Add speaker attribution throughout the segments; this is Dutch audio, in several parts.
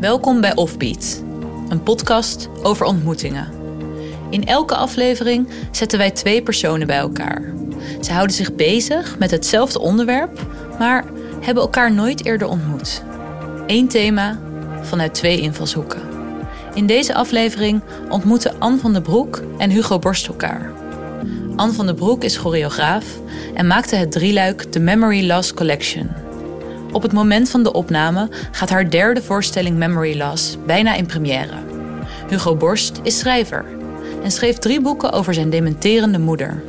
Speaker 1: Welkom bij Offbeat, een podcast over ontmoetingen. In elke aflevering zetten wij twee personen bij elkaar. Ze houden zich bezig met hetzelfde onderwerp, maar hebben elkaar nooit eerder ontmoet. Eén thema vanuit twee invalshoeken. In deze aflevering ontmoeten Anne van den Broek en Hugo Borst elkaar. Anne van den Broek is choreograaf en maakte het drieluik The Memory Loss Collection. Op het moment van de opname gaat haar derde voorstelling Memory Loss bijna in première. Hugo Borst is schrijver en schreef drie boeken over zijn dementerende moeder.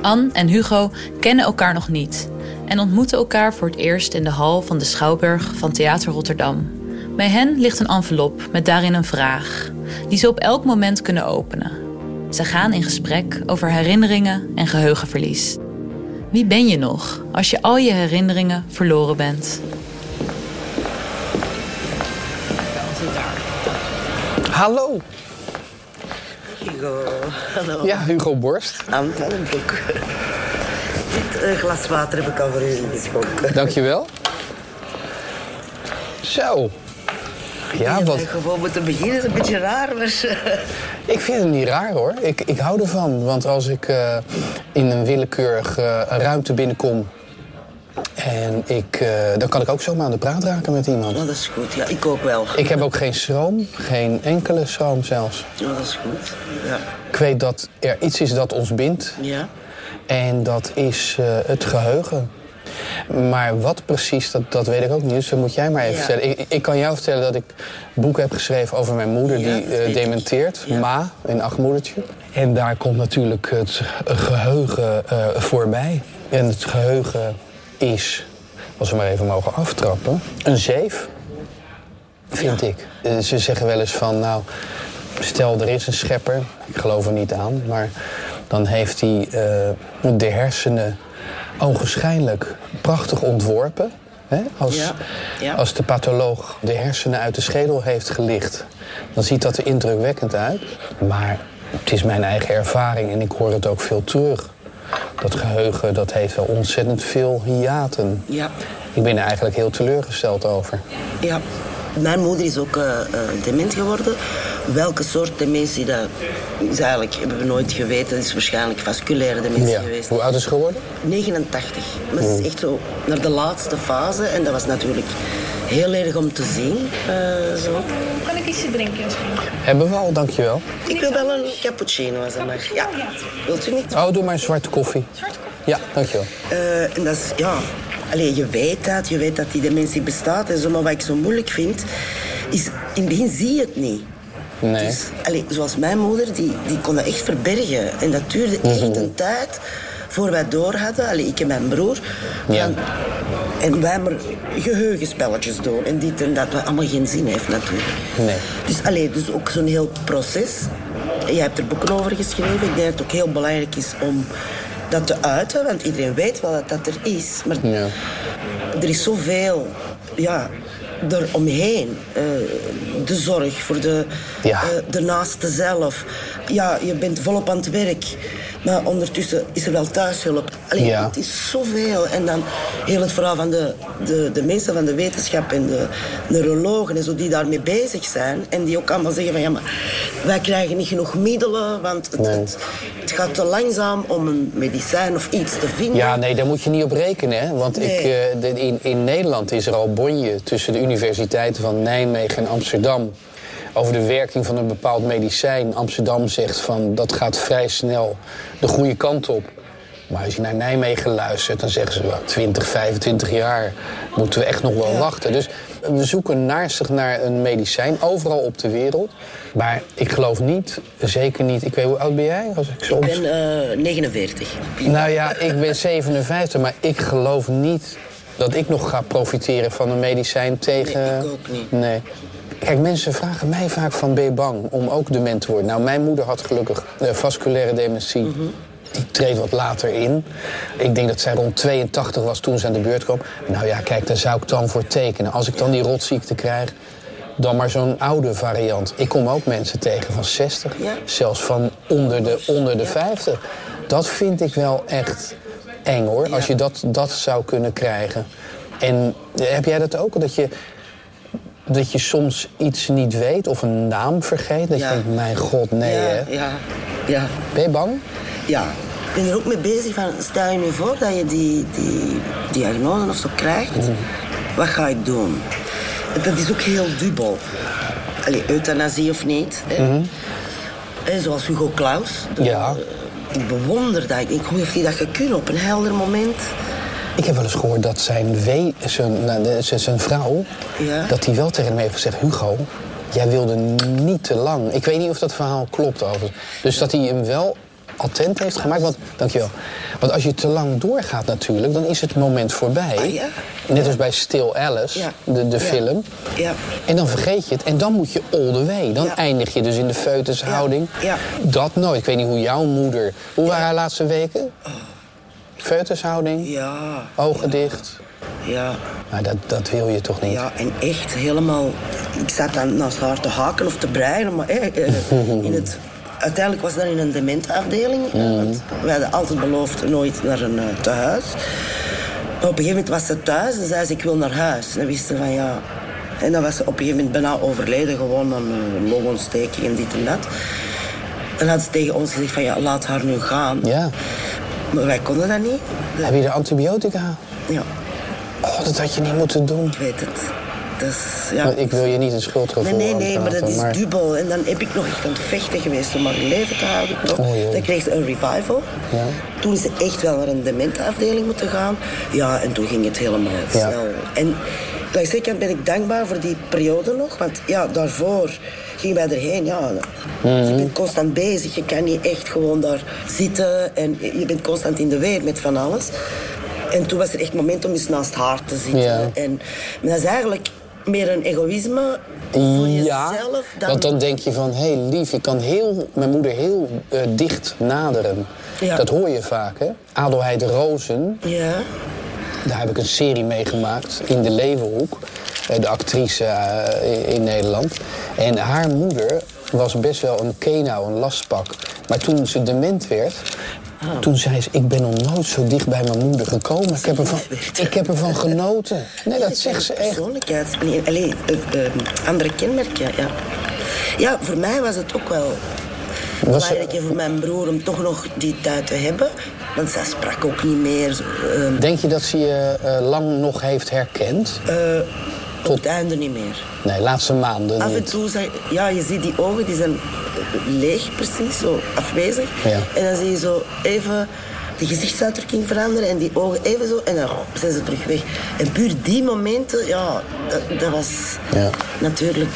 Speaker 1: Anne en Hugo kennen elkaar nog niet en ontmoeten elkaar voor het eerst in de hal van de Schouwburg van Theater Rotterdam. Bij hen ligt een envelop met daarin een vraag, die ze op elk moment kunnen openen. Ze gaan in gesprek over herinneringen en geheugenverlies. Wie ben je nog als je al je herinneringen verloren bent?
Speaker 2: Hallo.
Speaker 3: Hugo, hallo.
Speaker 2: Ja, Hugo Borst.
Speaker 3: Aan van een boek. Dit eh, glas water heb ik al voor u ingeschonken.
Speaker 2: Dankjewel. Zo. Ja, wat.
Speaker 3: gewoon moeten beginnen, dat is een beetje raar, maar...
Speaker 2: Ik vind het niet raar hoor. Ik, ik hou ervan. Want als ik eh, in een willekeurige ruimte binnenkom. En ik, eh, dan kan ik ook zomaar aan de praat raken met iemand.
Speaker 3: Oh, dat is goed, ja, ik ook wel.
Speaker 2: Ik heb ook geen schroom. Geen enkele schroom zelfs.
Speaker 3: Oh, dat is goed, ja.
Speaker 2: Ik weet dat er iets is dat ons bindt.
Speaker 3: Ja,
Speaker 2: En dat is eh, het geheugen. Maar wat precies, dat, dat weet ik ook niet. Dus dat moet jij maar even
Speaker 3: Ja.
Speaker 2: vertellen. Ik, ik kan jou vertellen dat ik boeken heb geschreven over mijn moeder...
Speaker 3: Ja,
Speaker 2: die eh, dementeert,
Speaker 3: Ja.
Speaker 2: Ma, een achtmoedertje. En daar komt natuurlijk het geheugen eh, voorbij. En het geheugen is, als we maar even mogen aftrappen, een zeef. Vind ik. Eh, Ze zeggen wel eens van, nou, stel er is een schepper. Ik geloof er niet aan, maar dan heeft hij eh, de hersenen ogenschijnlijk prachtig ontworpen. Hè? Als,
Speaker 3: Ja, ja.
Speaker 2: als de patholoog de hersenen uit de schedel heeft gelicht, dan ziet dat er indrukwekkend uit. Maar het is mijn eigen ervaring en ik hoor het ook veel terug. Dat geheugen dat heeft wel ontzettend veel hiaten.
Speaker 3: ja,
Speaker 2: Ik ben er eigenlijk heel teleurgesteld over.
Speaker 3: ja. Mijn moeder is ook eh, eh, dement geworden. Welke soort dementie dat is eigenlijk, hebben we nooit geweten. Het is waarschijnlijk vasculaire dementie
Speaker 2: Ja.
Speaker 3: geweest.
Speaker 2: Hoe oud is ze geworden?
Speaker 3: 89. Maar het is echt zo naar de laatste fase. En dat was natuurlijk heel erg om te zien. eh, zo.
Speaker 4: Kan ik iets drinken misschien?
Speaker 2: Hebben we al, dankjewel.
Speaker 3: Ik wil wel een cappuccino als dat mag. Ja. Wilt u niet?
Speaker 2: Oh, doe maar een zwarte koffie.
Speaker 4: Zwarte koffie?
Speaker 2: Ja, dankjewel.
Speaker 3: Eh, en dat is, ja... Allee, je weet dat, je weet dat die dementie bestaat. En zo, maar wat ik zo moeilijk vind, is... In het begin zie je het niet.
Speaker 2: Nee.
Speaker 3: Dus, allee, zoals mijn moeder, die, die kon dat echt verbergen. En dat duurde
Speaker 2: Mhm.
Speaker 3: echt een tijd voor wij door hadden. Allee, ik en mijn broer.
Speaker 2: Ja.
Speaker 3: Van- en wij maar geheugenspelletjes doen. En dit en dat, wat allemaal geen zin heeft natuurlijk.
Speaker 2: Nee.
Speaker 3: Dus, allee, dus ook zo'n heel proces. Jij hebt er boeken over geschreven. Ik denk dat het ook heel belangrijk is om dat te uiten. Want iedereen weet wel dat dat er is. Maar
Speaker 2: Ja.
Speaker 3: er is zoveel ja, eromheen. Eh de zorg voor de,
Speaker 2: Ja.
Speaker 3: eh, de naaste zelf. Ja, je bent volop aan het werk. Maar ondertussen is er wel thuishulp. Allee,
Speaker 2: Ja.
Speaker 3: Het is zoveel. En dan heel het verhaal van de, de, de mensen van de wetenschap en de neurologen en zo die daarmee bezig zijn. En die ook allemaal zeggen van ja, maar wij krijgen niet genoeg middelen. Want het,
Speaker 2: Nee.
Speaker 3: het, het gaat te langzaam om een medicijn of iets te vinden.
Speaker 2: Ja, nee, daar moet je niet op rekenen. Hè? Want ik,
Speaker 3: Nee.
Speaker 2: eh, in, in Nederland is er al bonje tussen de universiteiten van Nijmegen en Amsterdam... over de werking van een bepaald medicijn. Amsterdam zegt van dat gaat vrij snel de goede kant op. Maar als je naar Nijmegen luistert, dan zeggen ze... wel 20, 25 jaar moeten we echt nog wel wachten. Dus we zoeken naarstig naar een medicijn, overal op de wereld. Maar ik geloof niet, zeker niet... Ik weet, hoe oud ben jij? Als ik zo
Speaker 3: Ik ben eh 49.
Speaker 2: nou ja, ik ben 57, maar ik geloof niet dat ik nog ga profiteren van een medicijn tegen.
Speaker 3: Nee, ik ook niet.
Speaker 2: Nee. Kijk, mensen vragen mij vaak van ben je bang om ook dement te worden? Nou, mijn moeder had gelukkig eh, vasculaire dementie.
Speaker 3: Mhm.
Speaker 2: Die treedt wat later in. Ik denk dat zij rond 82 was toen ze aan de beurt kwam. Nou ja, kijk, daar zou ik dan voor tekenen. Als ik dan die rotziekte krijg, dan maar zo'n oude variant. Ik kom ook mensen tegen van 60,
Speaker 3: Ja.
Speaker 2: zelfs van onder de, onder de 50. Dat vind ik wel echt eng hoor, als je dat, dat zou kunnen krijgen. En eh, heb jij dat ook? Dat je dat je soms iets niet weet of een naam vergeet? Dat
Speaker 3: Ja.
Speaker 2: je denkt, mijn god, nee
Speaker 3: ja,
Speaker 2: hè?
Speaker 3: ja, ja,
Speaker 2: Ben je bang?
Speaker 3: ja. Ik ben er ook mee bezig van, stel je nu voor dat je die, die diagnose of zo krijgt.
Speaker 2: Mhm.
Speaker 3: Wat ga ik doen? Dat is ook heel dubbel. Allee, euthanasie of niet. Hè? Hè, zoals Hugo Claus. De-
Speaker 2: Mhm. Ja.
Speaker 3: Ik bewonder dat. Ik denk, hoe heeft hij dat gekund op een helder moment?
Speaker 2: Ik heb wel eens gehoord dat zijn, we, zijn, nou, de- zijn- zijn vrouw...
Speaker 3: Ja.
Speaker 2: dat hij wel tegen hem heeft gezegd... Hugo, jij wilde niet te lang. Ik weet niet of dat verhaal klopt overigens. Dus dat hij hem wel attent heeft gemaakt. Want, dankjewel. Want als je te lang doorgaat natuurlijk... dan is het moment voorbij.
Speaker 3: Ah, ja.
Speaker 2: Net als bij Still Alice,
Speaker 3: Ja.
Speaker 2: de, de film.
Speaker 3: Ja.
Speaker 2: En dan vergeet je het. En dan moet je all the way. Dan eindig je dus in de.
Speaker 3: Ja.
Speaker 2: Dat nooit. Ik weet niet hoe jouw moeder... Hoe waren haar laatste weken? Foetushouding?
Speaker 3: Ja.
Speaker 2: Ogen dicht?
Speaker 3: Ja.
Speaker 2: Maar dat, dat wil je toch niet?
Speaker 3: Ja, en echt helemaal... Ik zat dan naast haar te haken of te breien, maar eh, eh, in het... Uiteindelijk was dat in een dementafdeling. eh, Want we hadden altijd beloofd nooit naar een eh, tehuis. Maar op een gegeven moment was ze thuis en zei ze, ik wil naar huis. En dan wist ze van ja... En dan was ze op een gegeven moment bijna overleden, gewoon aan een longontsteking en dit en dat. Dan had ze tegen ons gezegd van ja, laat haar nu gaan.
Speaker 2: Ja.
Speaker 3: Maar wij konden dat niet.
Speaker 2: Heb je de antibiotica?
Speaker 3: Ja,
Speaker 2: Oh, dat had je niet moeten doen.
Speaker 3: ik weet het. Dus, ja.
Speaker 2: Maar Ik wil je niet een schuldgevoel
Speaker 3: Nee, nee, nee, maar dat is dubbel. En dan heb ik nog echt aan het vechten geweest om haar in leven te houden. Toch?
Speaker 2: Oh,
Speaker 3: dan kreeg ze een revival.
Speaker 2: Ja.
Speaker 3: Toen is ze echt wel naar een dementafdeling moeten gaan. Ja, en toen ging het helemaal
Speaker 2: Ja.
Speaker 3: snel. En langs kant ben ik dankbaar voor die periode nog. Want ja, daarvoor gingen wij erheen. Ja,
Speaker 2: Mhm.
Speaker 3: Je bent constant bezig. Je kan niet echt gewoon daar zitten. En je bent constant in de weer met van alles. En toen was er echt moment om eens naast haar te zitten.
Speaker 2: Ja.
Speaker 3: En maar dat is eigenlijk meer een egoïsme voor
Speaker 2: Ja,
Speaker 3: jezelf. Dan...
Speaker 2: want dan denk je van, hé hey, lief, ik kan heel, mijn moeder heel eh, dicht naderen.
Speaker 3: Ja.
Speaker 2: Dat hoor je vaak, hè? Adelheid Rozen,
Speaker 3: Ja,
Speaker 2: daar heb ik een serie meegemaakt in de Leeuwenhoek. Eh, De actrice eh, in- Nederland. En haar moeder was best wel een kenau, een lastpak. Maar toen ze dement werd,
Speaker 3: Ah.
Speaker 2: toen zei ze... ik ben nog nooit zo dicht bij mijn moeder gekomen. Ik heb ervan, ik heb ervan genoten. Nee, dat zegt ze echt.
Speaker 3: Persoonlijkheid. Nee, alleen, eh, andere kenmerken, ja. Ja, voor mij was het ook wel belangrijk voor mijn broer om toch nog die tijd te hebben. Want zij sprak ook niet meer. zo, eh,
Speaker 2: Denk je dat ze je eh, lang nog heeft herkend?
Speaker 3: eh, op het einde niet meer.
Speaker 2: Nee, laatste maanden
Speaker 3: Af en toe, zeg, ja, je ziet die ogen, die zijn eh, leeg precies, zo afwezig.
Speaker 2: Ja.
Speaker 3: En dan zie je zo even de gezichtsuitdrukking veranderen en die ogen even zo, en dan zijn ze terug weg. En puur die momenten, ja, dat, dat was
Speaker 2: Ja.
Speaker 3: natuurlijk...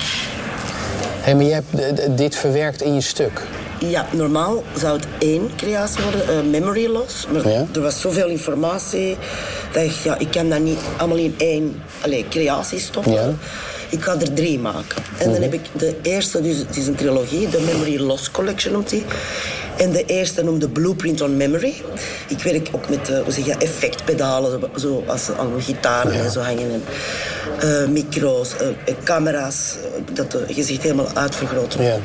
Speaker 2: Hé, maar je hebt dit verwerkt in je stuk.
Speaker 3: Ja, normaal zou het één creatie worden, eh, memory loss. Maar
Speaker 2: Ja.
Speaker 3: er was zoveel informatie dat ik, ja, ik kan dat niet allemaal in één allee, creatie stoppen.
Speaker 2: Ja.
Speaker 3: Ik ga er drie maken. En dan heb ik de eerste, dus het is een trilogie, de Memory Loss Collection noemt die. En de eerste noemde Blueprint on Memory. Ik werk ook met eh, hoe zeg je, effectpedalen, zo- als aan gitaren en zo hangen. En, eh, micro's, camera's, dat het gezicht helemaal uitvergroot wordt.
Speaker 2: Ja.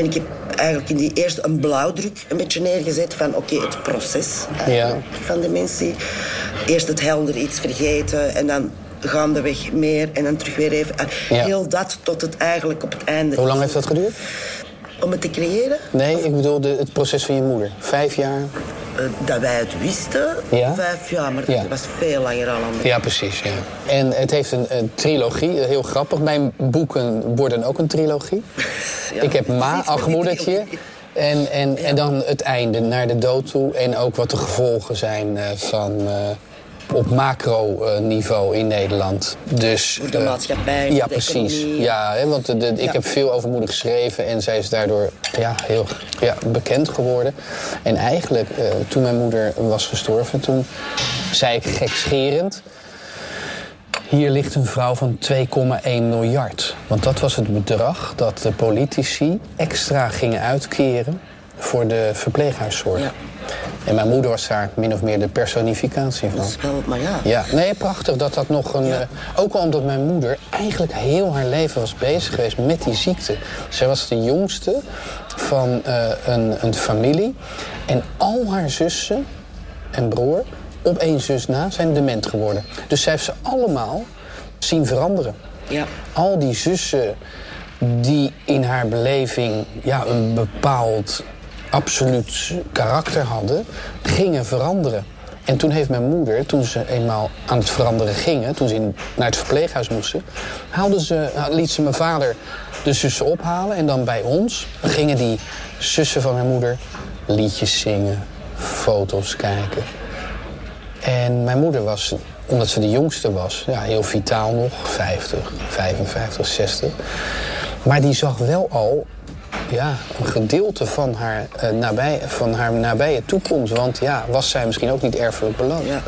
Speaker 3: En ik heb eigenlijk in die eerste een blauwdruk een beetje neergezet van oké, het proces
Speaker 2: Ja.
Speaker 3: van dementie. Eerst het helder iets vergeten en dan gaandeweg meer en dan terug weer even. En
Speaker 2: Ja.
Speaker 3: Heel dat tot het eigenlijk op het einde.
Speaker 2: Hoe lang heeft dat geduurd?
Speaker 3: Om het te creëren,
Speaker 2: Nee, ik bedoel de, het proces van je moeder. Vijf jaar?
Speaker 3: Eh, dat wij het wisten,
Speaker 2: Ja?
Speaker 3: vijf jaar, maar
Speaker 2: Ja.
Speaker 3: het was veel langer al aan
Speaker 2: Ja, precies. Ja. En het heeft een, een trilogie, heel grappig. Mijn boeken worden ook een trilogie.
Speaker 3: Ja,
Speaker 2: ik heb Ma, Ach-moedertje. En, en, en dan het einde, naar de dood toe. En ook wat de gevolgen zijn eh, van... eh, op macro-niveau in Nederland. Dus,
Speaker 3: de
Speaker 2: eh,
Speaker 3: maatschappij,
Speaker 2: Ja,
Speaker 3: de
Speaker 2: precies.
Speaker 3: economie.
Speaker 2: Ja, hè, want de, de- ik
Speaker 3: Ja.
Speaker 2: heb veel over moeder geschreven en zij is daardoor ja, heel ja, bekend geworden. En eigenlijk, eh, toen mijn moeder was gestorven, toen zei ik gekscherend... Hier ligt een vrouw van 2,1 miljard. Want dat was het bedrag dat de politici extra gingen uitkeren voor de verpleeghuiszorg.
Speaker 3: Ja.
Speaker 2: En mijn moeder was daar min of meer de personificatie van.
Speaker 3: Dat is wel, maar ja.
Speaker 2: Ja, nee, prachtig dat dat nog een...
Speaker 3: Ja.
Speaker 2: eh, ook al omdat mijn moeder eigenlijk heel haar leven was bezig geweest met die ziekte. Zij was de jongste van eh, een, een familie. En al haar zussen en broer, op één zus na, zijn dement geworden. Dus zij heeft ze allemaal zien veranderen.
Speaker 3: Ja.
Speaker 2: Al die zussen die in haar beleving ja, een bepaald absoluut karakter hadden, gingen veranderen. En toen heeft mijn moeder, toen ze eenmaal aan het veranderen gingen, toen ze naar het verpleeghuis moesten, haalden ze, liet ze mijn vader de zussen ophalen en dan bij ons gingen die zussen van mijn moeder liedjes zingen, foto's kijken. En mijn moeder was, omdat ze de jongste was, ja, heel vitaal nog, 50, 55, 60. Maar die zag wel al ja, een gedeelte van haar, uh, nabij, van haar nabije toekomst. Want ja, was zij misschien ook niet erfelijk beloond.
Speaker 3: Ja.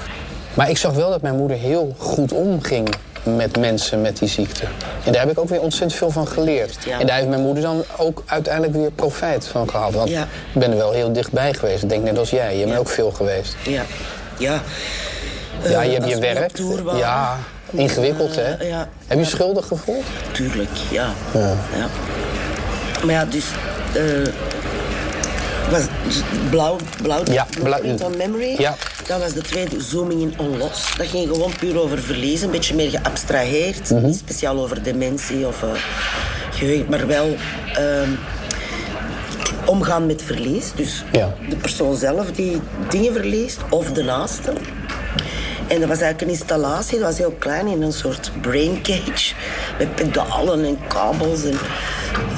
Speaker 2: Maar ik zag wel dat mijn moeder heel goed omging met mensen met die ziekte. En daar heb ik ook weer ontzettend veel van geleerd.
Speaker 3: Ja.
Speaker 2: En daar heeft mijn moeder dan ook uiteindelijk weer profijt van gehad. Want
Speaker 3: Ja.
Speaker 2: ik ben er wel heel dichtbij geweest. Ik denk net als jij. Je bent ook veel geweest.
Speaker 3: Ja. Ja.
Speaker 2: Ja,
Speaker 3: Eh,
Speaker 2: je hebt
Speaker 3: als
Speaker 2: je werk. Ja, ingewikkeld hè.
Speaker 3: eh.
Speaker 2: Heb je schuldig gevoeld?
Speaker 3: Tuurlijk, ja.
Speaker 2: Ja.
Speaker 3: Maar ja, dus... eh was blauw, blauw,
Speaker 2: Ja,
Speaker 3: Blueprint
Speaker 2: blauw-
Speaker 3: on Memory.
Speaker 2: Ja.
Speaker 3: Dat was de tweede, Zooming in on Loss. Dat ging gewoon puur over verliezen, een beetje meer geabstraheerd.
Speaker 2: Mhm.
Speaker 3: Niet speciaal over dementie of eh, geheugen, maar wel ehm, omgaan met verlies. Dus
Speaker 2: Ja.
Speaker 3: de persoon zelf die dingen verliest of de naaste. En dat was eigenlijk een installatie, dat was heel klein, in een soort brain cage. Met pedalen en kabels en,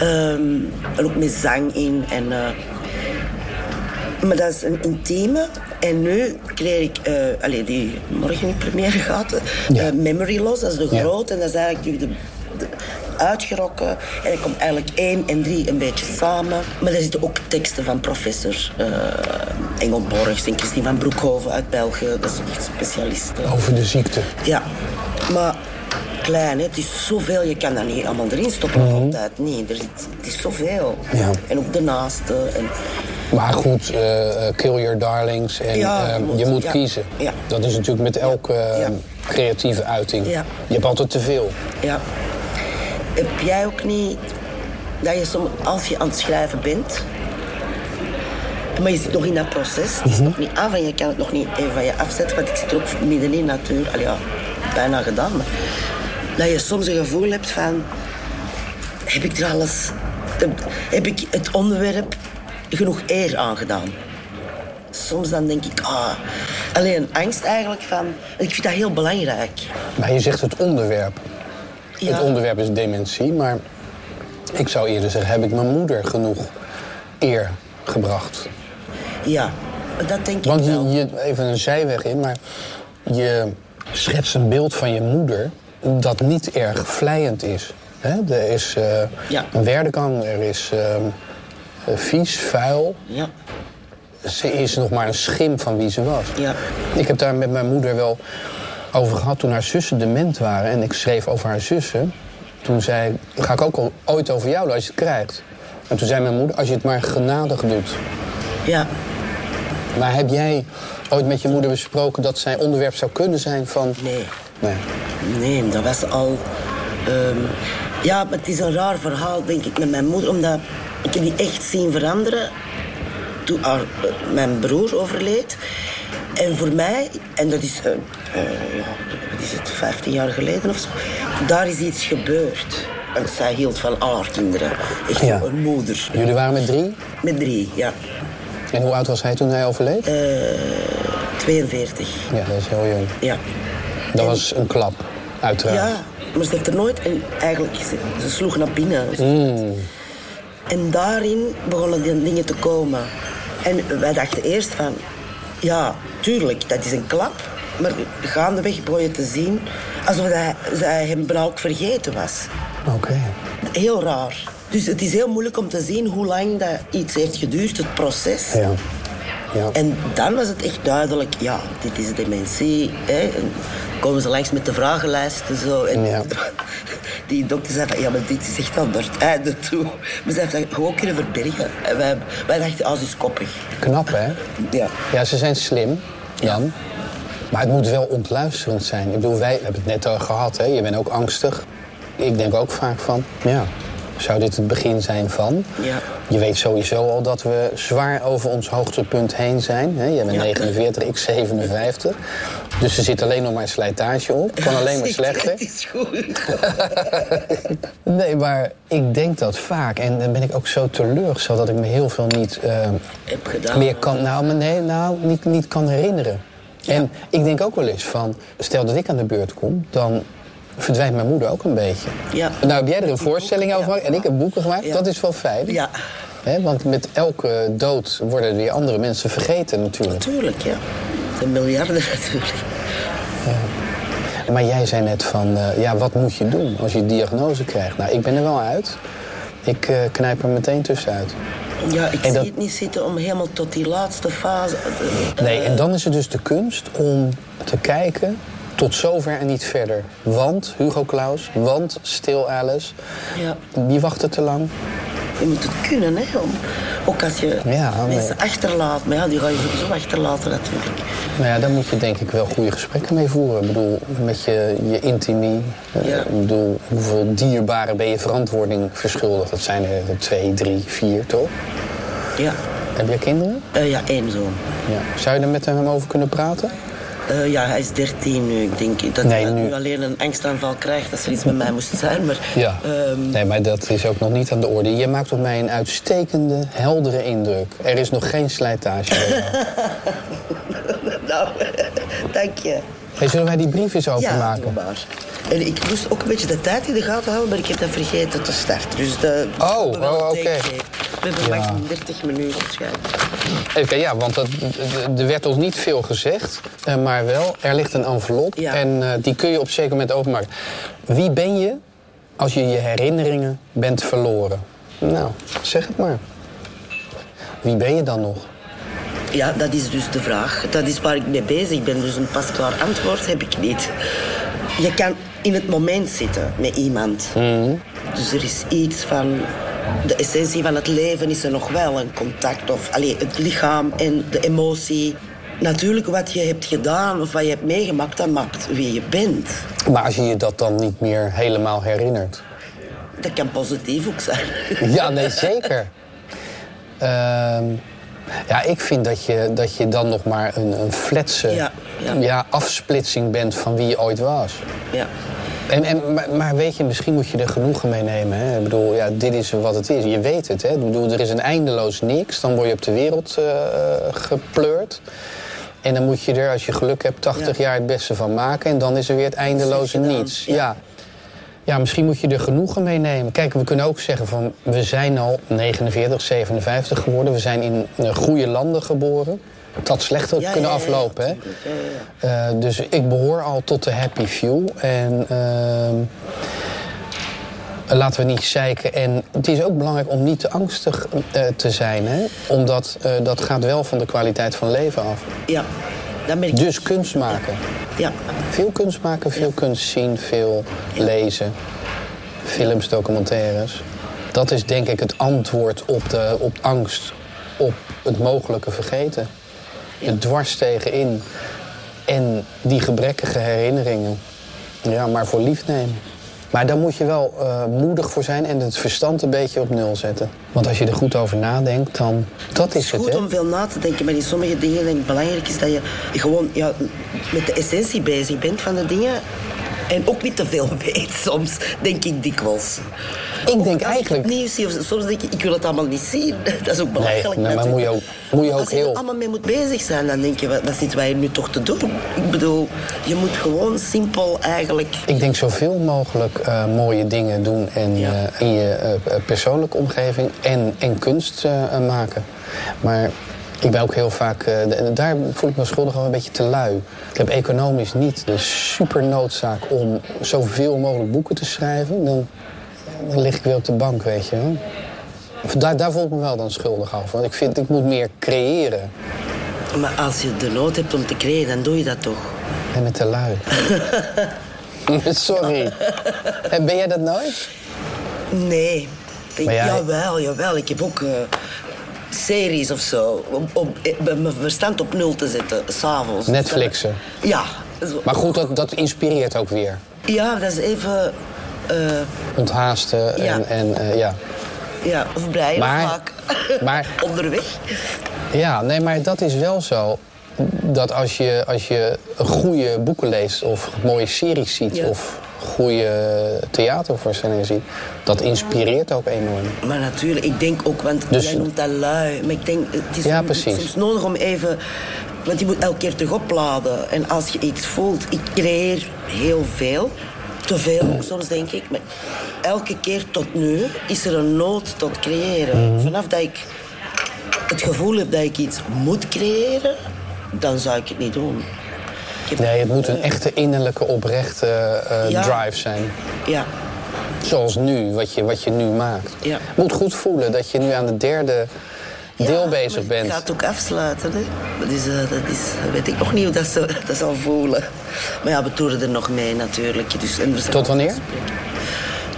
Speaker 3: ehm, en ook met zang in. En, eh, maar dat is een intieme. En nu kreeg ik, allee, die morgen in première gaat, eh,
Speaker 2: Ja.
Speaker 3: Memory Loss, dat is de
Speaker 2: Ja.
Speaker 3: grote. En dat is eigenlijk de, de- uitgerokken. En dan komt eigenlijk één en drie een beetje samen. Maar daar zitten ook teksten van professor eh Engelborgs en Christine van Broekhoven uit België. Dat zijn echt specialisten.
Speaker 2: Over de ziekte.
Speaker 3: Ja, maar klein, hè? het is zoveel. Je kan dat niet allemaal erin stoppen nog altijd. Nee, er zit, het is zoveel.
Speaker 2: Ja.
Speaker 3: En ook de naaste. En,
Speaker 2: Maar goed, eh, eh, kill your darlings. En
Speaker 3: Ja,
Speaker 2: eh,
Speaker 3: je moet-
Speaker 2: je moet
Speaker 3: ja.
Speaker 2: kiezen.
Speaker 3: Ja.
Speaker 2: Dat is natuurlijk met elke creatieve uiting.
Speaker 3: Ja.
Speaker 2: Je hebt altijd te veel.
Speaker 3: ja. Heb jij ook niet dat je soms, als je aan het schrijven bent, maar je zit nog in dat proces, het is nog niet af en je kan het nog niet even van je afzetten, want ik zit er ook middenin natuurlijk, al ja, bijna gedaan, maar dat je soms een gevoel hebt van, heb ik er alles, heb, ik het onderwerp genoeg eer aangedaan? Soms dan denk ik, ah, alleen angst eigenlijk van, ik vind dat heel belangrijk.
Speaker 2: Maar je zegt het onderwerp.
Speaker 3: Ja.
Speaker 2: Het onderwerp is dementie, maar ik zou eerder zeggen, heb ik mijn moeder genoeg eer gebracht?
Speaker 3: Ja, dat denk
Speaker 2: Want
Speaker 3: ik wel.
Speaker 2: je, je, even een zijweg in, maar je schetst een beeld van je moeder dat niet erg vlijend is. Hè? Er is eh,
Speaker 3: Ja.
Speaker 2: een werdegang, er is eh, vies, vuil.
Speaker 3: Ja,
Speaker 2: Ze is nog maar een schim van wie ze was.
Speaker 3: ja,
Speaker 2: Ik heb daar met mijn moeder wel over gehad toen haar zussen dement waren. En ik schreef over haar zussen. Toen zei ga ik ook al ooit over jou als je het krijgt. En toen zei mijn moeder, als je het maar genadig doet.
Speaker 3: ja.
Speaker 2: Maar heb jij ooit met je moeder besproken dat zij onderwerp zou kunnen zijn van...
Speaker 3: Nee,
Speaker 2: Nee.
Speaker 3: nee, dat was al... ehm, ja, het is een raar verhaal, denk ik, met mijn moeder. Omdat ik heb die echt zien veranderen toen haar, eh, mijn broer overleed. En voor mij, en dat is, eh, eh, ja, wat is het, 15 jaar geleden of zo... Daar is iets gebeurd. Want zij hield van al haar kinderen. Echt
Speaker 2: Ja.
Speaker 3: een moeder.
Speaker 2: Jullie waren met drie?
Speaker 3: Met drie, ja.
Speaker 2: En hoe oud was hij toen hij overleed?
Speaker 3: Eh, 42,
Speaker 2: Ja, dat is heel jong.
Speaker 3: ja.
Speaker 2: Dat was een klap, uiteraard.
Speaker 3: Ja, maar ze heeft er nooit... En eigenlijk, ze, ze sloeg naar binnen. En daarin begonnen die dingen te komen. En wij dachten eerst van... Ja, tuurlijk, dat is een klap. Maar gaandeweg begon je te zien... Alsof hij, zij hem bijna ook vergeten was.
Speaker 2: Oké.
Speaker 3: Heel raar. Dus het is heel moeilijk om te zien hoe lang dat iets heeft geduurd, het proces.
Speaker 2: Ja. ja.
Speaker 3: En dan was het echt duidelijk, ja, dit is dementie. Hè. En komen ze langs met de vragenlijst en zo. En
Speaker 2: Ja.
Speaker 3: Die dokter zei van, ja, maar dit is echt al naar het einde toe. Maar ze heeft dat gewoon kunnen verbergen. En wij, wij dachten, ah, ze is koppig.
Speaker 2: Knap, hè?
Speaker 3: Ja.
Speaker 2: Ja, ze zijn slim, Jan. Maar het moet wel ontluisterend zijn. Ik bedoel, wij hebben het net al gehad, hè? Je bent ook angstig. Ik denk ook vaak van, ja, zou dit het begin zijn van?
Speaker 3: Ja.
Speaker 2: Je weet sowieso al dat we zwaar over ons hoogtepunt heen zijn. Hè? Jij bent
Speaker 3: Ja.
Speaker 2: 49, ik 57. Dus er zit alleen nog maar slijtage op. Kan alleen maar slechter.
Speaker 3: Het is goed.
Speaker 2: Nee, maar ik denk dat vaak. En dan ben ik ook zo teleurgesteld dat ik me heel veel niet eh,
Speaker 3: Heb gedaan.
Speaker 2: meer kan... Nou, maar nee, nou niet, niet kan herinneren. En ik denk ook wel eens van... Stel dat ik aan de beurt kom, dan verdwijnt mijn moeder ook een beetje.
Speaker 3: Ja.
Speaker 2: Nou heb jij er een voorstelling over gemaakt en ik heb boeken gemaakt.
Speaker 3: Ja.
Speaker 2: Dat is wel fijn.
Speaker 3: Ja,
Speaker 2: want met elke dood worden weer andere mensen vergeten natuurlijk.
Speaker 3: natuurlijk, ja. De miljarden natuurlijk.
Speaker 2: Maar jij zei net van, eh, ja, wat moet je doen als je diagnose krijgt? Nou, ik ben er wel uit. Ik eh, knijp er meteen tussenuit.
Speaker 3: Ja, ik
Speaker 2: En
Speaker 3: zie
Speaker 2: dat-
Speaker 3: het niet zitten om helemaal tot die laatste fase... eh,
Speaker 2: Nee, en dan is het dus de kunst om te kijken tot zover en niet verder. Want Hugo Claus, want Stil Alice,
Speaker 3: Ja,
Speaker 2: die wachten te lang.
Speaker 3: je moet het kunnen, hè. Om, ook als je
Speaker 2: Ja,
Speaker 3: mensen achterlaat. Maar ja, die ga je sowieso achterlaten natuurlijk.
Speaker 2: Nou ja, daar moet je denk ik wel goede gesprekken mee voeren. Ik bedoel, met je, je intimie. Eh,
Speaker 3: Ja.
Speaker 2: Ik bedoel, hoeveel dierbaren ben je verantwoording verschuldigd? Dat zijn er twee, drie, vier, toch?
Speaker 3: Ja,
Speaker 2: Heb je kinderen?
Speaker 3: Eh, ja één zoon.
Speaker 2: Ja. Zou je er met hem over kunnen praten?
Speaker 3: Eh, ja, hij is 13 nu. Ik denk dat
Speaker 2: Nee,
Speaker 3: hij
Speaker 2: nu-
Speaker 3: nu alleen een angstaanval krijgt als er iets met mij moest zijn. Maar
Speaker 2: Ja.
Speaker 3: ehm,
Speaker 2: Nee, maar dat is ook nog niet aan de orde. Je maakt op mij een uitstekende, heldere indruk. Er is nog geen slijtage.
Speaker 3: nou, dank je.
Speaker 2: hey, zullen wij die brief eens
Speaker 3: Ja,
Speaker 2: openmaken?
Speaker 3: maar. En ik moest ook een beetje de tijd in de gaten houden, maar ik heb dat vergeten te starten. Dus de,
Speaker 2: Oh, oh, oké.
Speaker 3: We hebben
Speaker 2: Ja.
Speaker 3: maximum 30 minuten waarschijnlijk.
Speaker 2: Even, ja, want dat, er werd ons niet veel gezegd, eh, maar wel, er ligt een envelop
Speaker 3: Ja.
Speaker 2: en eh, die kun je op een zeker moment openmaken. Wie ben je als je je herinneringen bent verloren? Nou, zeg het maar. Wie ben je dan nog?
Speaker 3: Ja, dat is dus de vraag. Dat is waar ik mee bezig ben. Dus een pasklaar antwoord heb ik niet. Je kan in het moment zitten met iemand. Dus er is iets van... De essentie van het leven is er nog wel. Een contact of allee, het lichaam en de emotie. Natuurlijk wat je hebt gedaan of wat je hebt meegemaakt, dat maakt wie je bent.
Speaker 2: Maar als je je dat dan niet meer helemaal herinnert?
Speaker 3: Dat kan positief ook zijn.
Speaker 2: Ja, nee, zeker. Ehm, ja, ik vind dat je, dat je dan nog maar een, een fletse
Speaker 3: Ja, ja.
Speaker 2: afsplitsing bent van wie je ooit was.
Speaker 3: Ja.
Speaker 2: En, en, maar, maar weet je, misschien moet je er genoegen mee nemen. Hè? Ik bedoel, ja, dit is wat het is. Je weet het. Hè? Ik bedoel, er is een eindeloos niks. Dan word je op de wereld eh, gepleurd. En dan moet je er, als je geluk hebt, 80
Speaker 3: Ja.
Speaker 2: jaar het beste van maken. En dan is er weer het eindeloze niets.
Speaker 3: ja.
Speaker 2: Ja. ja, misschien moet je er genoegen mee nemen. Kijk, we kunnen ook zeggen van... we zijn al 49, 57 geworden. We zijn in eh, goede landen geboren. Het had slechter
Speaker 3: Ja,
Speaker 2: kunnen
Speaker 3: ja, ja,
Speaker 2: aflopen, hè? Eh, dus ik behoor al tot de happy few. En ehm, laten we niet zeiken. En het is ook belangrijk om niet te angstig eh, te zijn. Hè? Omdat eh, dat gaat wel van de kwaliteit van leven af.
Speaker 3: Ja, ben ik...
Speaker 2: Dus kunst maken.
Speaker 3: Ja,
Speaker 2: Veel kunst maken, veel kunst zien, veel lezen. Films, documentaires. Dat is denk ik het antwoord op, de, op angst. Op het mogelijke vergeten. Het dwars tegenin. En die gebrekkige herinneringen. Ja, maar voor lief nemen. Maar daar moet je wel eh, moedig voor zijn en het verstand een beetje op nul zetten. Want als je er goed over nadenkt, dan... Dat
Speaker 3: Het
Speaker 2: is
Speaker 3: is
Speaker 2: het,
Speaker 3: goed
Speaker 2: hè?
Speaker 3: om veel na te denken, maar in sommige dingen denk ik belangrijk is dat je gewoon ja, met de essentie bezig bent van de dingen. En ook niet te veel weet soms, denk ik dikwijls.
Speaker 2: Ik
Speaker 3: Ook
Speaker 2: denk eigenlijk-
Speaker 3: Ik nieuws zie, of soms denk ik, ik wil het allemaal niet zien. Dat is ook belachelijk.
Speaker 2: nee, maar moet je ook- moet je ook
Speaker 3: als je
Speaker 2: heel-
Speaker 3: er allemaal mee moet bezig zijn, dan denk je, wat, wat zitten wij nu toch te doen? Ik bedoel, je moet gewoon simpel eigenlijk...
Speaker 2: Ik denk zoveel mogelijk eh, mooie dingen doen en,
Speaker 3: Ja.
Speaker 2: eh, in je eh, persoonlijke omgeving en, en kunst maken. Maar ik ben ook heel vaak, eh, daar voel ik me schuldig over, een beetje te lui. Ik heb economisch niet de super noodzaak om zoveel mogelijk boeken te schrijven. Dan, dan lig ik weer op de bank, weet je wel. Daar, daar voel ik me wel dan schuldig over. Want ik vind, ik moet meer creëren.
Speaker 3: Maar als je de nood hebt om te creëren, dan doe je dat toch?
Speaker 2: En met te lui. Sorry. En Ben jij dat nooit?
Speaker 3: Nee. Ik, Jawel, jawel. Ik heb ook eh, series of zo. Om, om eh, mijn verstand op nul te zetten, s'avonds.
Speaker 2: Netflixen.
Speaker 3: Ja.
Speaker 2: Maar goed, dat, dat inspireert ook weer.
Speaker 3: Ja, dat is even... eh,
Speaker 2: Onthaasten en
Speaker 3: Ja.
Speaker 2: ja. En, eh, ja.
Speaker 3: ja, of blij
Speaker 2: Maar-
Speaker 3: vaak.
Speaker 2: maar-
Speaker 3: Onderweg.
Speaker 2: ja, nee, maar dat is wel zo. dat als je, als je goede boeken leest of mooie series ziet
Speaker 3: Ja.
Speaker 2: of goede theatervoorstellingen ziet, dat inspireert ook enorm.
Speaker 3: Maar natuurlijk, ik denk ook, want
Speaker 2: Dus-
Speaker 3: jij noemt dat lui. Maar ik denk, het is
Speaker 2: Ja,
Speaker 3: soms-
Speaker 2: precies.
Speaker 3: soms nodig om even... Want je moet elke keer terug opladen. En als je iets voelt... Ik creëer heel veel. Te veel ook soms, denk ik. Maar elke keer tot nu is er een nood tot creëren.
Speaker 2: Mhm.
Speaker 3: Vanaf dat ik het gevoel heb dat ik iets moet creëren... dan zou ik het niet doen.
Speaker 2: Nee, het moet een echte innerlijke, oprechte eh,
Speaker 3: Ja.
Speaker 2: drive zijn.
Speaker 3: Ja,
Speaker 2: Zoals nu, wat je, wat je nu maakt.
Speaker 3: Ja.
Speaker 2: Je moet goed voelen dat je nu aan het derde deel
Speaker 3: Ja,
Speaker 2: bezig bent.
Speaker 3: Ik ga het ook afsluiten. Hè. Dat, is, eh, dat is, weet ik nog niet hoe dat, ze, dat zal voelen. Maar ja, we toeren er nog mee natuurlijk. Dus, en
Speaker 2: Tot wanneer?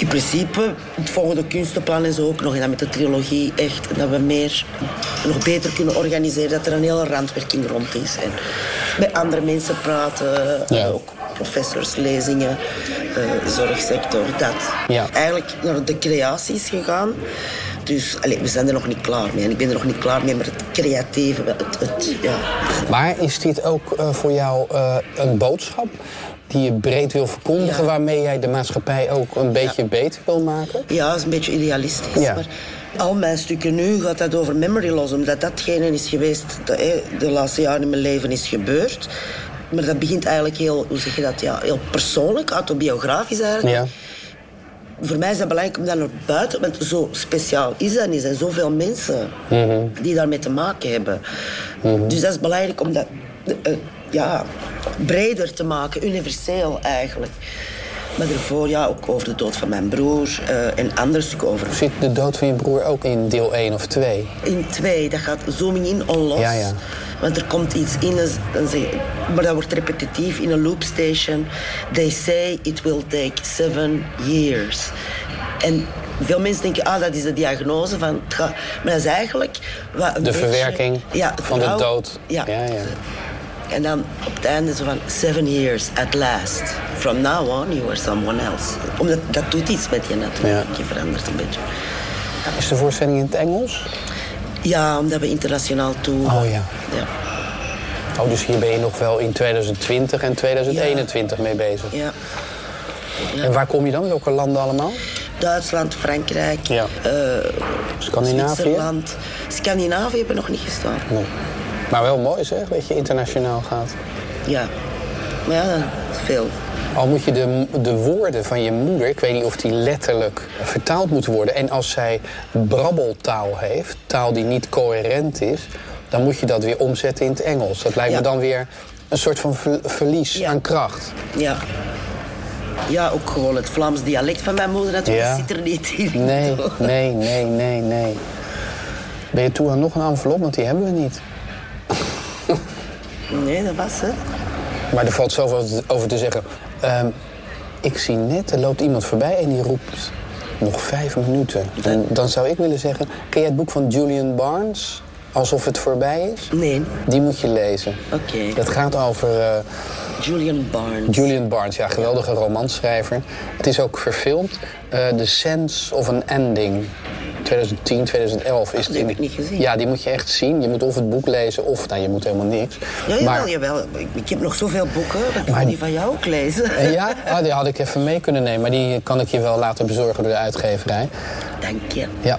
Speaker 3: In principe, het volgende kunstenplan en zo ook nog. En dan met de trilogie echt. Dat we meer, nog beter kunnen organiseren. Dat er een hele randwerking rond is. En met andere mensen praten.
Speaker 2: Ja.
Speaker 3: ook professors, lezingen, eh, zorgsector. Dat.
Speaker 2: Ja.
Speaker 3: Eigenlijk naar de creaties gegaan. Dus we zijn er nog niet klaar mee. En ik ben er nog niet klaar mee, maar het creatieve, het, het, ja.
Speaker 2: Maar is dit ook eh, voor jou eh, een boodschap die je breed wil verkondigen,
Speaker 3: Ja.
Speaker 2: waarmee jij de maatschappij ook een beetje beter wil maken?
Speaker 3: ja, dat is een beetje idealistisch.
Speaker 2: Ja.
Speaker 3: Maar al mijn stukken nu gaat dat over memory loss, omdat datgene is geweest dat de laatste jaren in mijn leven is gebeurd. Maar dat begint eigenlijk heel, hoe zeg je dat, ja, heel persoonlijk, autobiografisch eigenlijk.
Speaker 2: Ja.
Speaker 3: Voor mij is het belangrijk om dat naar buiten, want zo speciaal is dat niet. Er zijn zoveel mensen die daarmee te maken hebben. Dus dat is belangrijk om dat eh, ja, breder te maken, universeel eigenlijk. Maar daarvoor ja, ook over de dood van mijn broer eh, en stukken over.
Speaker 2: Zit de dood van je broer ook in deel 1 of 2?
Speaker 3: In twee, dat gaat zooming in, onlos.
Speaker 2: Ja, ja.
Speaker 3: Want er komt iets in, dan zeg, maar dat wordt repetitief in een loopstation. They say it will take seven years. En veel mensen denken, ah, dat is de diagnose van het gaat. Maar dat is eigenlijk... Wat een
Speaker 2: De
Speaker 3: beetje-
Speaker 2: verwerking
Speaker 3: ja,
Speaker 2: van de dood.
Speaker 3: Ja.
Speaker 2: ja, ja.
Speaker 3: En dan op het einde zo van, seven years at last. From now on, you are someone else. Omdat dat doet iets met je natuurlijk.
Speaker 2: Ja.
Speaker 3: Je verandert een beetje.
Speaker 2: Is de voorstelling in het Engels?
Speaker 3: Ja, omdat we internationaal toe.
Speaker 2: Oh ja.
Speaker 3: Ja.
Speaker 2: Oh, dus hier ben je nog wel in 2020 en 2021 mee bezig.
Speaker 3: ja.
Speaker 2: En waar kom je dan? Welke landen allemaal?
Speaker 3: Duitsland, Frankrijk,
Speaker 2: Ja.
Speaker 3: eh,
Speaker 2: Scandinavië?
Speaker 3: Zwitserland. Scandinavië hebben nog niet gestaan.
Speaker 2: Nee. Maar wel mooi zeg, dat je internationaal gaat.
Speaker 3: Ja. Maar ja, veel.
Speaker 2: Al moet je de, de woorden van je moeder, ik weet niet of die letterlijk vertaald moeten worden. En als zij brabbeltaal heeft, taal die niet coherent is, dan moet je dat weer omzetten in het Engels. Dat lijkt
Speaker 3: Ja.
Speaker 2: me dan weer een soort van ver- verlies
Speaker 3: Ja.
Speaker 2: aan kracht.
Speaker 3: Ja. Ja, ook gewoon het Vlaams dialect van mijn moeder natuurlijk
Speaker 2: Ja.
Speaker 3: zit er niet in.
Speaker 2: Nee, nee, nee, nee, nee. Ben je toe aan nog een envelop? Want die hebben we niet.
Speaker 3: Nee, dat was het.
Speaker 2: Maar er valt zoveel over te zeggen. Ehm, ik zie net, er loopt iemand voorbij en die roept nog vijf minuten. En dan zou ik willen zeggen, ken jij het boek van Julian Barnes? Alsof het voorbij is?
Speaker 3: Nee.
Speaker 2: Die moet je lezen.
Speaker 3: Oké.
Speaker 2: Dat gaat over eh,
Speaker 3: Julian Barnes.
Speaker 2: Julian Barnes, ja, geweldige romanschrijver. Het is ook verfilmd. eh The Sense of an Ending. 2010, 2011 is
Speaker 3: die heb ik niet gezien.
Speaker 2: Ja, die moet je echt zien. Je moet of het boek lezen of nou, je moet helemaal niks.
Speaker 3: Ja, jawel,
Speaker 2: maar,
Speaker 3: jawel. Ik, ik heb nog zoveel boeken. Dat kan die van jou ook lezen.
Speaker 2: Eh, Ja, ah, die had ik even mee kunnen nemen. Maar die kan ik je wel laten bezorgen door de uitgeverij.
Speaker 3: Dank je.
Speaker 2: Ja,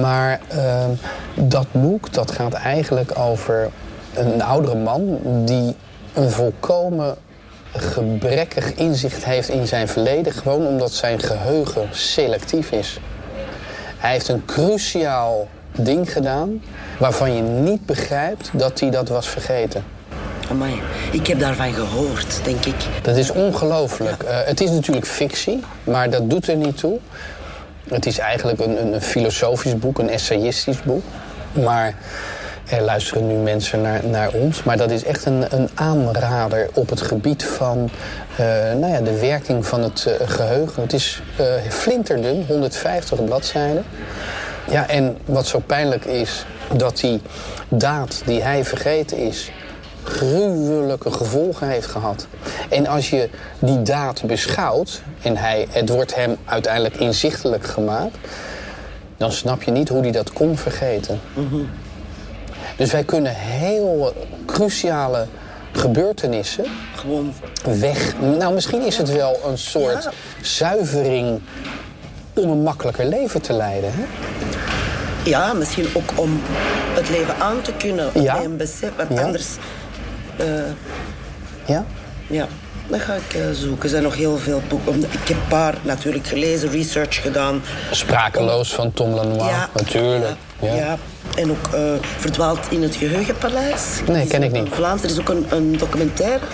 Speaker 2: maar ehm, dat boek dat gaat eigenlijk over een oudere man... die een volkomen gebrekkig inzicht heeft in zijn verleden... gewoon omdat zijn geheugen selectief is. Hij heeft een cruciaal ding gedaan... waarvan je niet begrijpt dat hij dat was vergeten.
Speaker 3: Amai. Ik heb daarvan gehoord, denk ik.
Speaker 2: Dat is ongelooflijk. Eh, het is natuurlijk fictie, maar dat doet er niet toe. Het is eigenlijk een, een, een filosofisch boek, een essayistisch boek. Maar er luisteren nu mensen naar, naar ons. Maar dat is echt een, een aanrader op het gebied van eh, nou ja, de werking van het eh, geheugen. Het is eh, flinterdun, 150 bladzijden. Ja, en wat zo pijnlijk is, dat die daad die hij vergeten is, gruwelijke gevolgen heeft gehad. En als je die daad beschouwt, en hij, het wordt hem uiteindelijk inzichtelijk gemaakt, dan snap je niet hoe hij dat kon vergeten. Dus wij kunnen heel cruciale gebeurtenissen
Speaker 3: Gewoon,
Speaker 2: weg. Nou, misschien is het wel een soort
Speaker 3: Ja.
Speaker 2: zuivering om een makkelijker leven te leiden. Hè?
Speaker 3: ja, misschien ook om het leven aan te kunnen.
Speaker 2: Ja.
Speaker 3: Bij een besef, want
Speaker 2: Ja.
Speaker 3: anders... eh,
Speaker 2: Ja?
Speaker 3: Ja, dat ga ik eh, zoeken. Er zijn nog heel veel boeken. Ik heb een paar natuurlijk gelezen, research gedaan.
Speaker 2: Sprakeloos van Tom Lanois, natuurlijk.
Speaker 3: Ja,
Speaker 2: Ja.
Speaker 3: ja. En ook eh, Verdwaald in het Geheugenpaleis.
Speaker 2: Nee, ken ik niet.
Speaker 3: Vlaams. Er is ook een, een documentaire.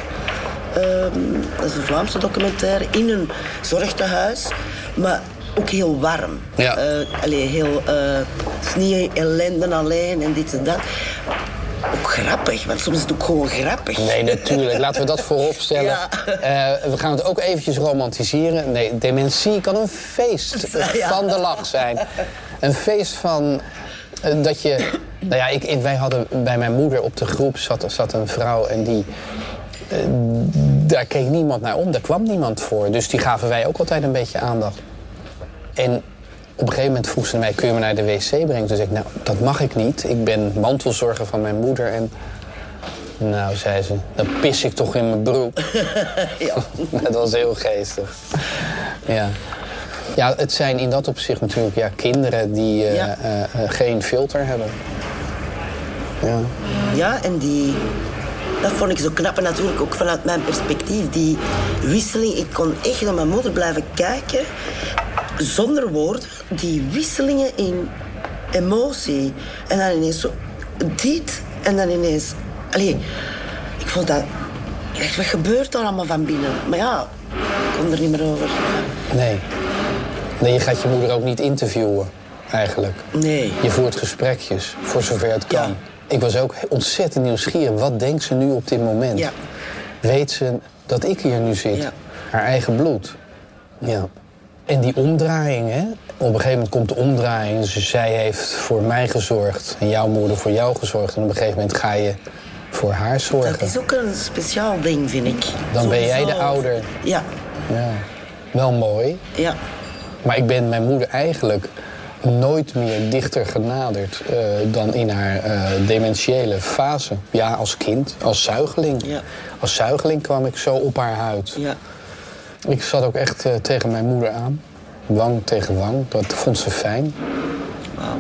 Speaker 3: ehm, dat is een Vlaamse documentaire in een zorgtehuis. Maar ook heel warm.
Speaker 2: Ja.
Speaker 3: Eh, allee, heel... eh, het is niet ellende alleen en dit en dat. Ook grappig, want soms is het ook gewoon grappig.
Speaker 2: Nee, natuurlijk. Laten we dat voorop stellen.
Speaker 3: Ja.
Speaker 2: Eh, we gaan het ook eventjes romantiseren. Nee, dementie kan een feest
Speaker 3: Ja.
Speaker 2: van de lach zijn. Een feest van eh, dat je... Nou ja, ik, ik- wij hadden bij mijn moeder op de groep zat, zat een vrouw en die... eh, daar keek niemand naar om, daar kwam niemand voor. Dus die gaven wij ook altijd een beetje aandacht. En op een gegeven moment vroeg ze mij, kun je me naar de wc brengen? Toen zei ik, nou, dat mag ik niet. Ik ben mantelzorger van mijn moeder en... Nou, zei ze, dan pis ik toch in mijn broek.
Speaker 3: Ja.
Speaker 2: Dat was heel geestig. Ja. Ja, het zijn in dat opzicht natuurlijk ja, kinderen die eh,
Speaker 3: Ja.
Speaker 2: eh, eh, geen filter hebben. Ja.
Speaker 3: Ja, en die... Dat vond ik zo knap. En natuurlijk ook vanuit mijn perspectief. Die wisseling. Ik kon echt naar mijn moeder blijven kijken. Zonder woorden. Die wisselingen in emotie. En dan ineens zo... Dit. En dan ineens... Allee, ik vond dat... Ik dacht, wat gebeurt er allemaal van binnen? Maar ja, ik kon er niet meer over.
Speaker 2: Nee. Nee, je gaat je moeder ook niet interviewen, eigenlijk.
Speaker 3: Nee.
Speaker 2: Je voert gesprekjes, voor zover het kan.
Speaker 3: Ja.
Speaker 2: Ik was ook ontzettend nieuwsgierig. Wat denkt ze nu op dit moment?
Speaker 3: Ja.
Speaker 2: Weet ze dat ik hier nu zit?
Speaker 3: Ja.
Speaker 2: Haar eigen bloed. Ja. En die omdraaiing, hè? Op een gegeven moment komt de omdraaiing. Dus zij heeft voor mij gezorgd en jouw moeder voor jou gezorgd. En op een gegeven moment ga je voor haar zorgen.
Speaker 3: Dat is ook een speciaal ding, vind ik.
Speaker 2: Dan ben jij de ouder.
Speaker 3: Ja,
Speaker 2: Ja. Wel mooi.
Speaker 3: ja.
Speaker 2: Maar ik ben mijn moeder eigenlijk nooit meer dichter genaderd eh, dan in haar eh, dementiële fase. Ja, als kind, als zuigeling.
Speaker 3: Ja.
Speaker 2: Als zuigeling kwam ik zo op haar huid.
Speaker 3: Ja.
Speaker 2: Ik zat ook echt eh, tegen mijn moeder aan. Wang tegen wang. Dat vond ze fijn.
Speaker 3: Wauw.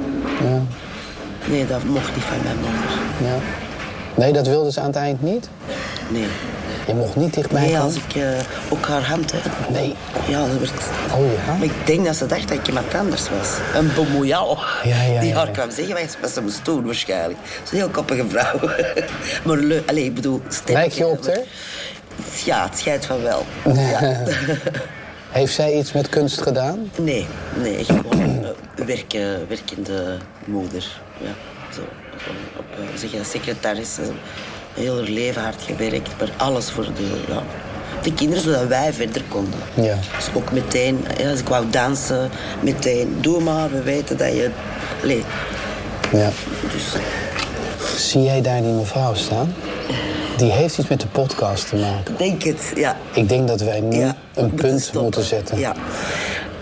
Speaker 2: Ja.
Speaker 3: Nee, dat mocht niet van mijn moeder.
Speaker 2: ja. Nee, dat wilde ze aan het eind niet.
Speaker 3: Nee.
Speaker 2: Je mocht niet dichtbij
Speaker 3: Nee, als ik eh, ook haar hand heb.
Speaker 2: Nee.
Speaker 3: Ja, dat werd...
Speaker 2: Oh ja?
Speaker 3: Maar ik denk dat ze dacht dat ik iemand anders was. Een bemoeial.
Speaker 2: Ja, ja,
Speaker 3: Die haar
Speaker 2: ja.
Speaker 3: kwam zeggen wat- ze moest doen, waarschijnlijk. Een heel koppige vrouw. maar leuk. Allee, ik bedoel...
Speaker 2: Lijk je op haar?
Speaker 3: Ja, het schijnt van wel. Ja.
Speaker 2: Heeft zij iets met kunst gedaan?
Speaker 3: Nee, nee, gewoon eh, werken, werkende moeder. Ja, zo. Op, eh, hoe zeg je secretaris. Heel haar leven hard gewerkt, maar alles voor de, ja, de kinderen, zodat wij verder konden.
Speaker 2: Ja.
Speaker 3: Dus ook meteen, als ik wou dansen, meteen, doe maar, we weten dat je... Allee,
Speaker 2: Ja.
Speaker 3: dus
Speaker 2: Zie jij daar die mevrouw staan? Die heeft iets met de podcast te maken.
Speaker 3: denk het, ja.
Speaker 2: Ik denk dat wij nu
Speaker 3: ja
Speaker 2: een punt moeten zetten.
Speaker 3: Ja,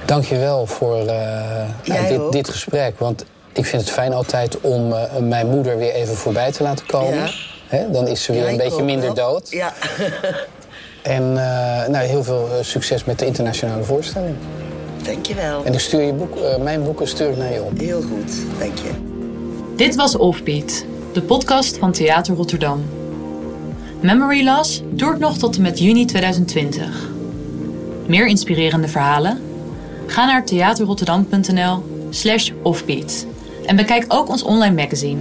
Speaker 2: Dankjewel voor nou,
Speaker 3: Jij
Speaker 2: dit, dit gesprek. Want ik vind het fijn altijd om eh, mijn moeder weer even voorbij te laten komen.
Speaker 3: Ja.
Speaker 2: Hè, dan is ze weer
Speaker 3: Ja,
Speaker 2: een beetje minder
Speaker 3: wel.
Speaker 2: dood.
Speaker 3: Ja,
Speaker 2: En eh, nou, heel veel eh, succes met de internationale voorstelling.
Speaker 3: dankjewel.
Speaker 2: En ik stuur je boek, eh, mijn boeken stuur ik naar je op.
Speaker 3: Heel goed, dank je.
Speaker 1: Dit was Offbeat, de podcast van Theater Rotterdam. Memory Loss duurt nog tot en met juni 2020. Meer inspirerende verhalen? Ga naar theaterrotterdam.nl slash offbeat en bekijk ook ons online magazine.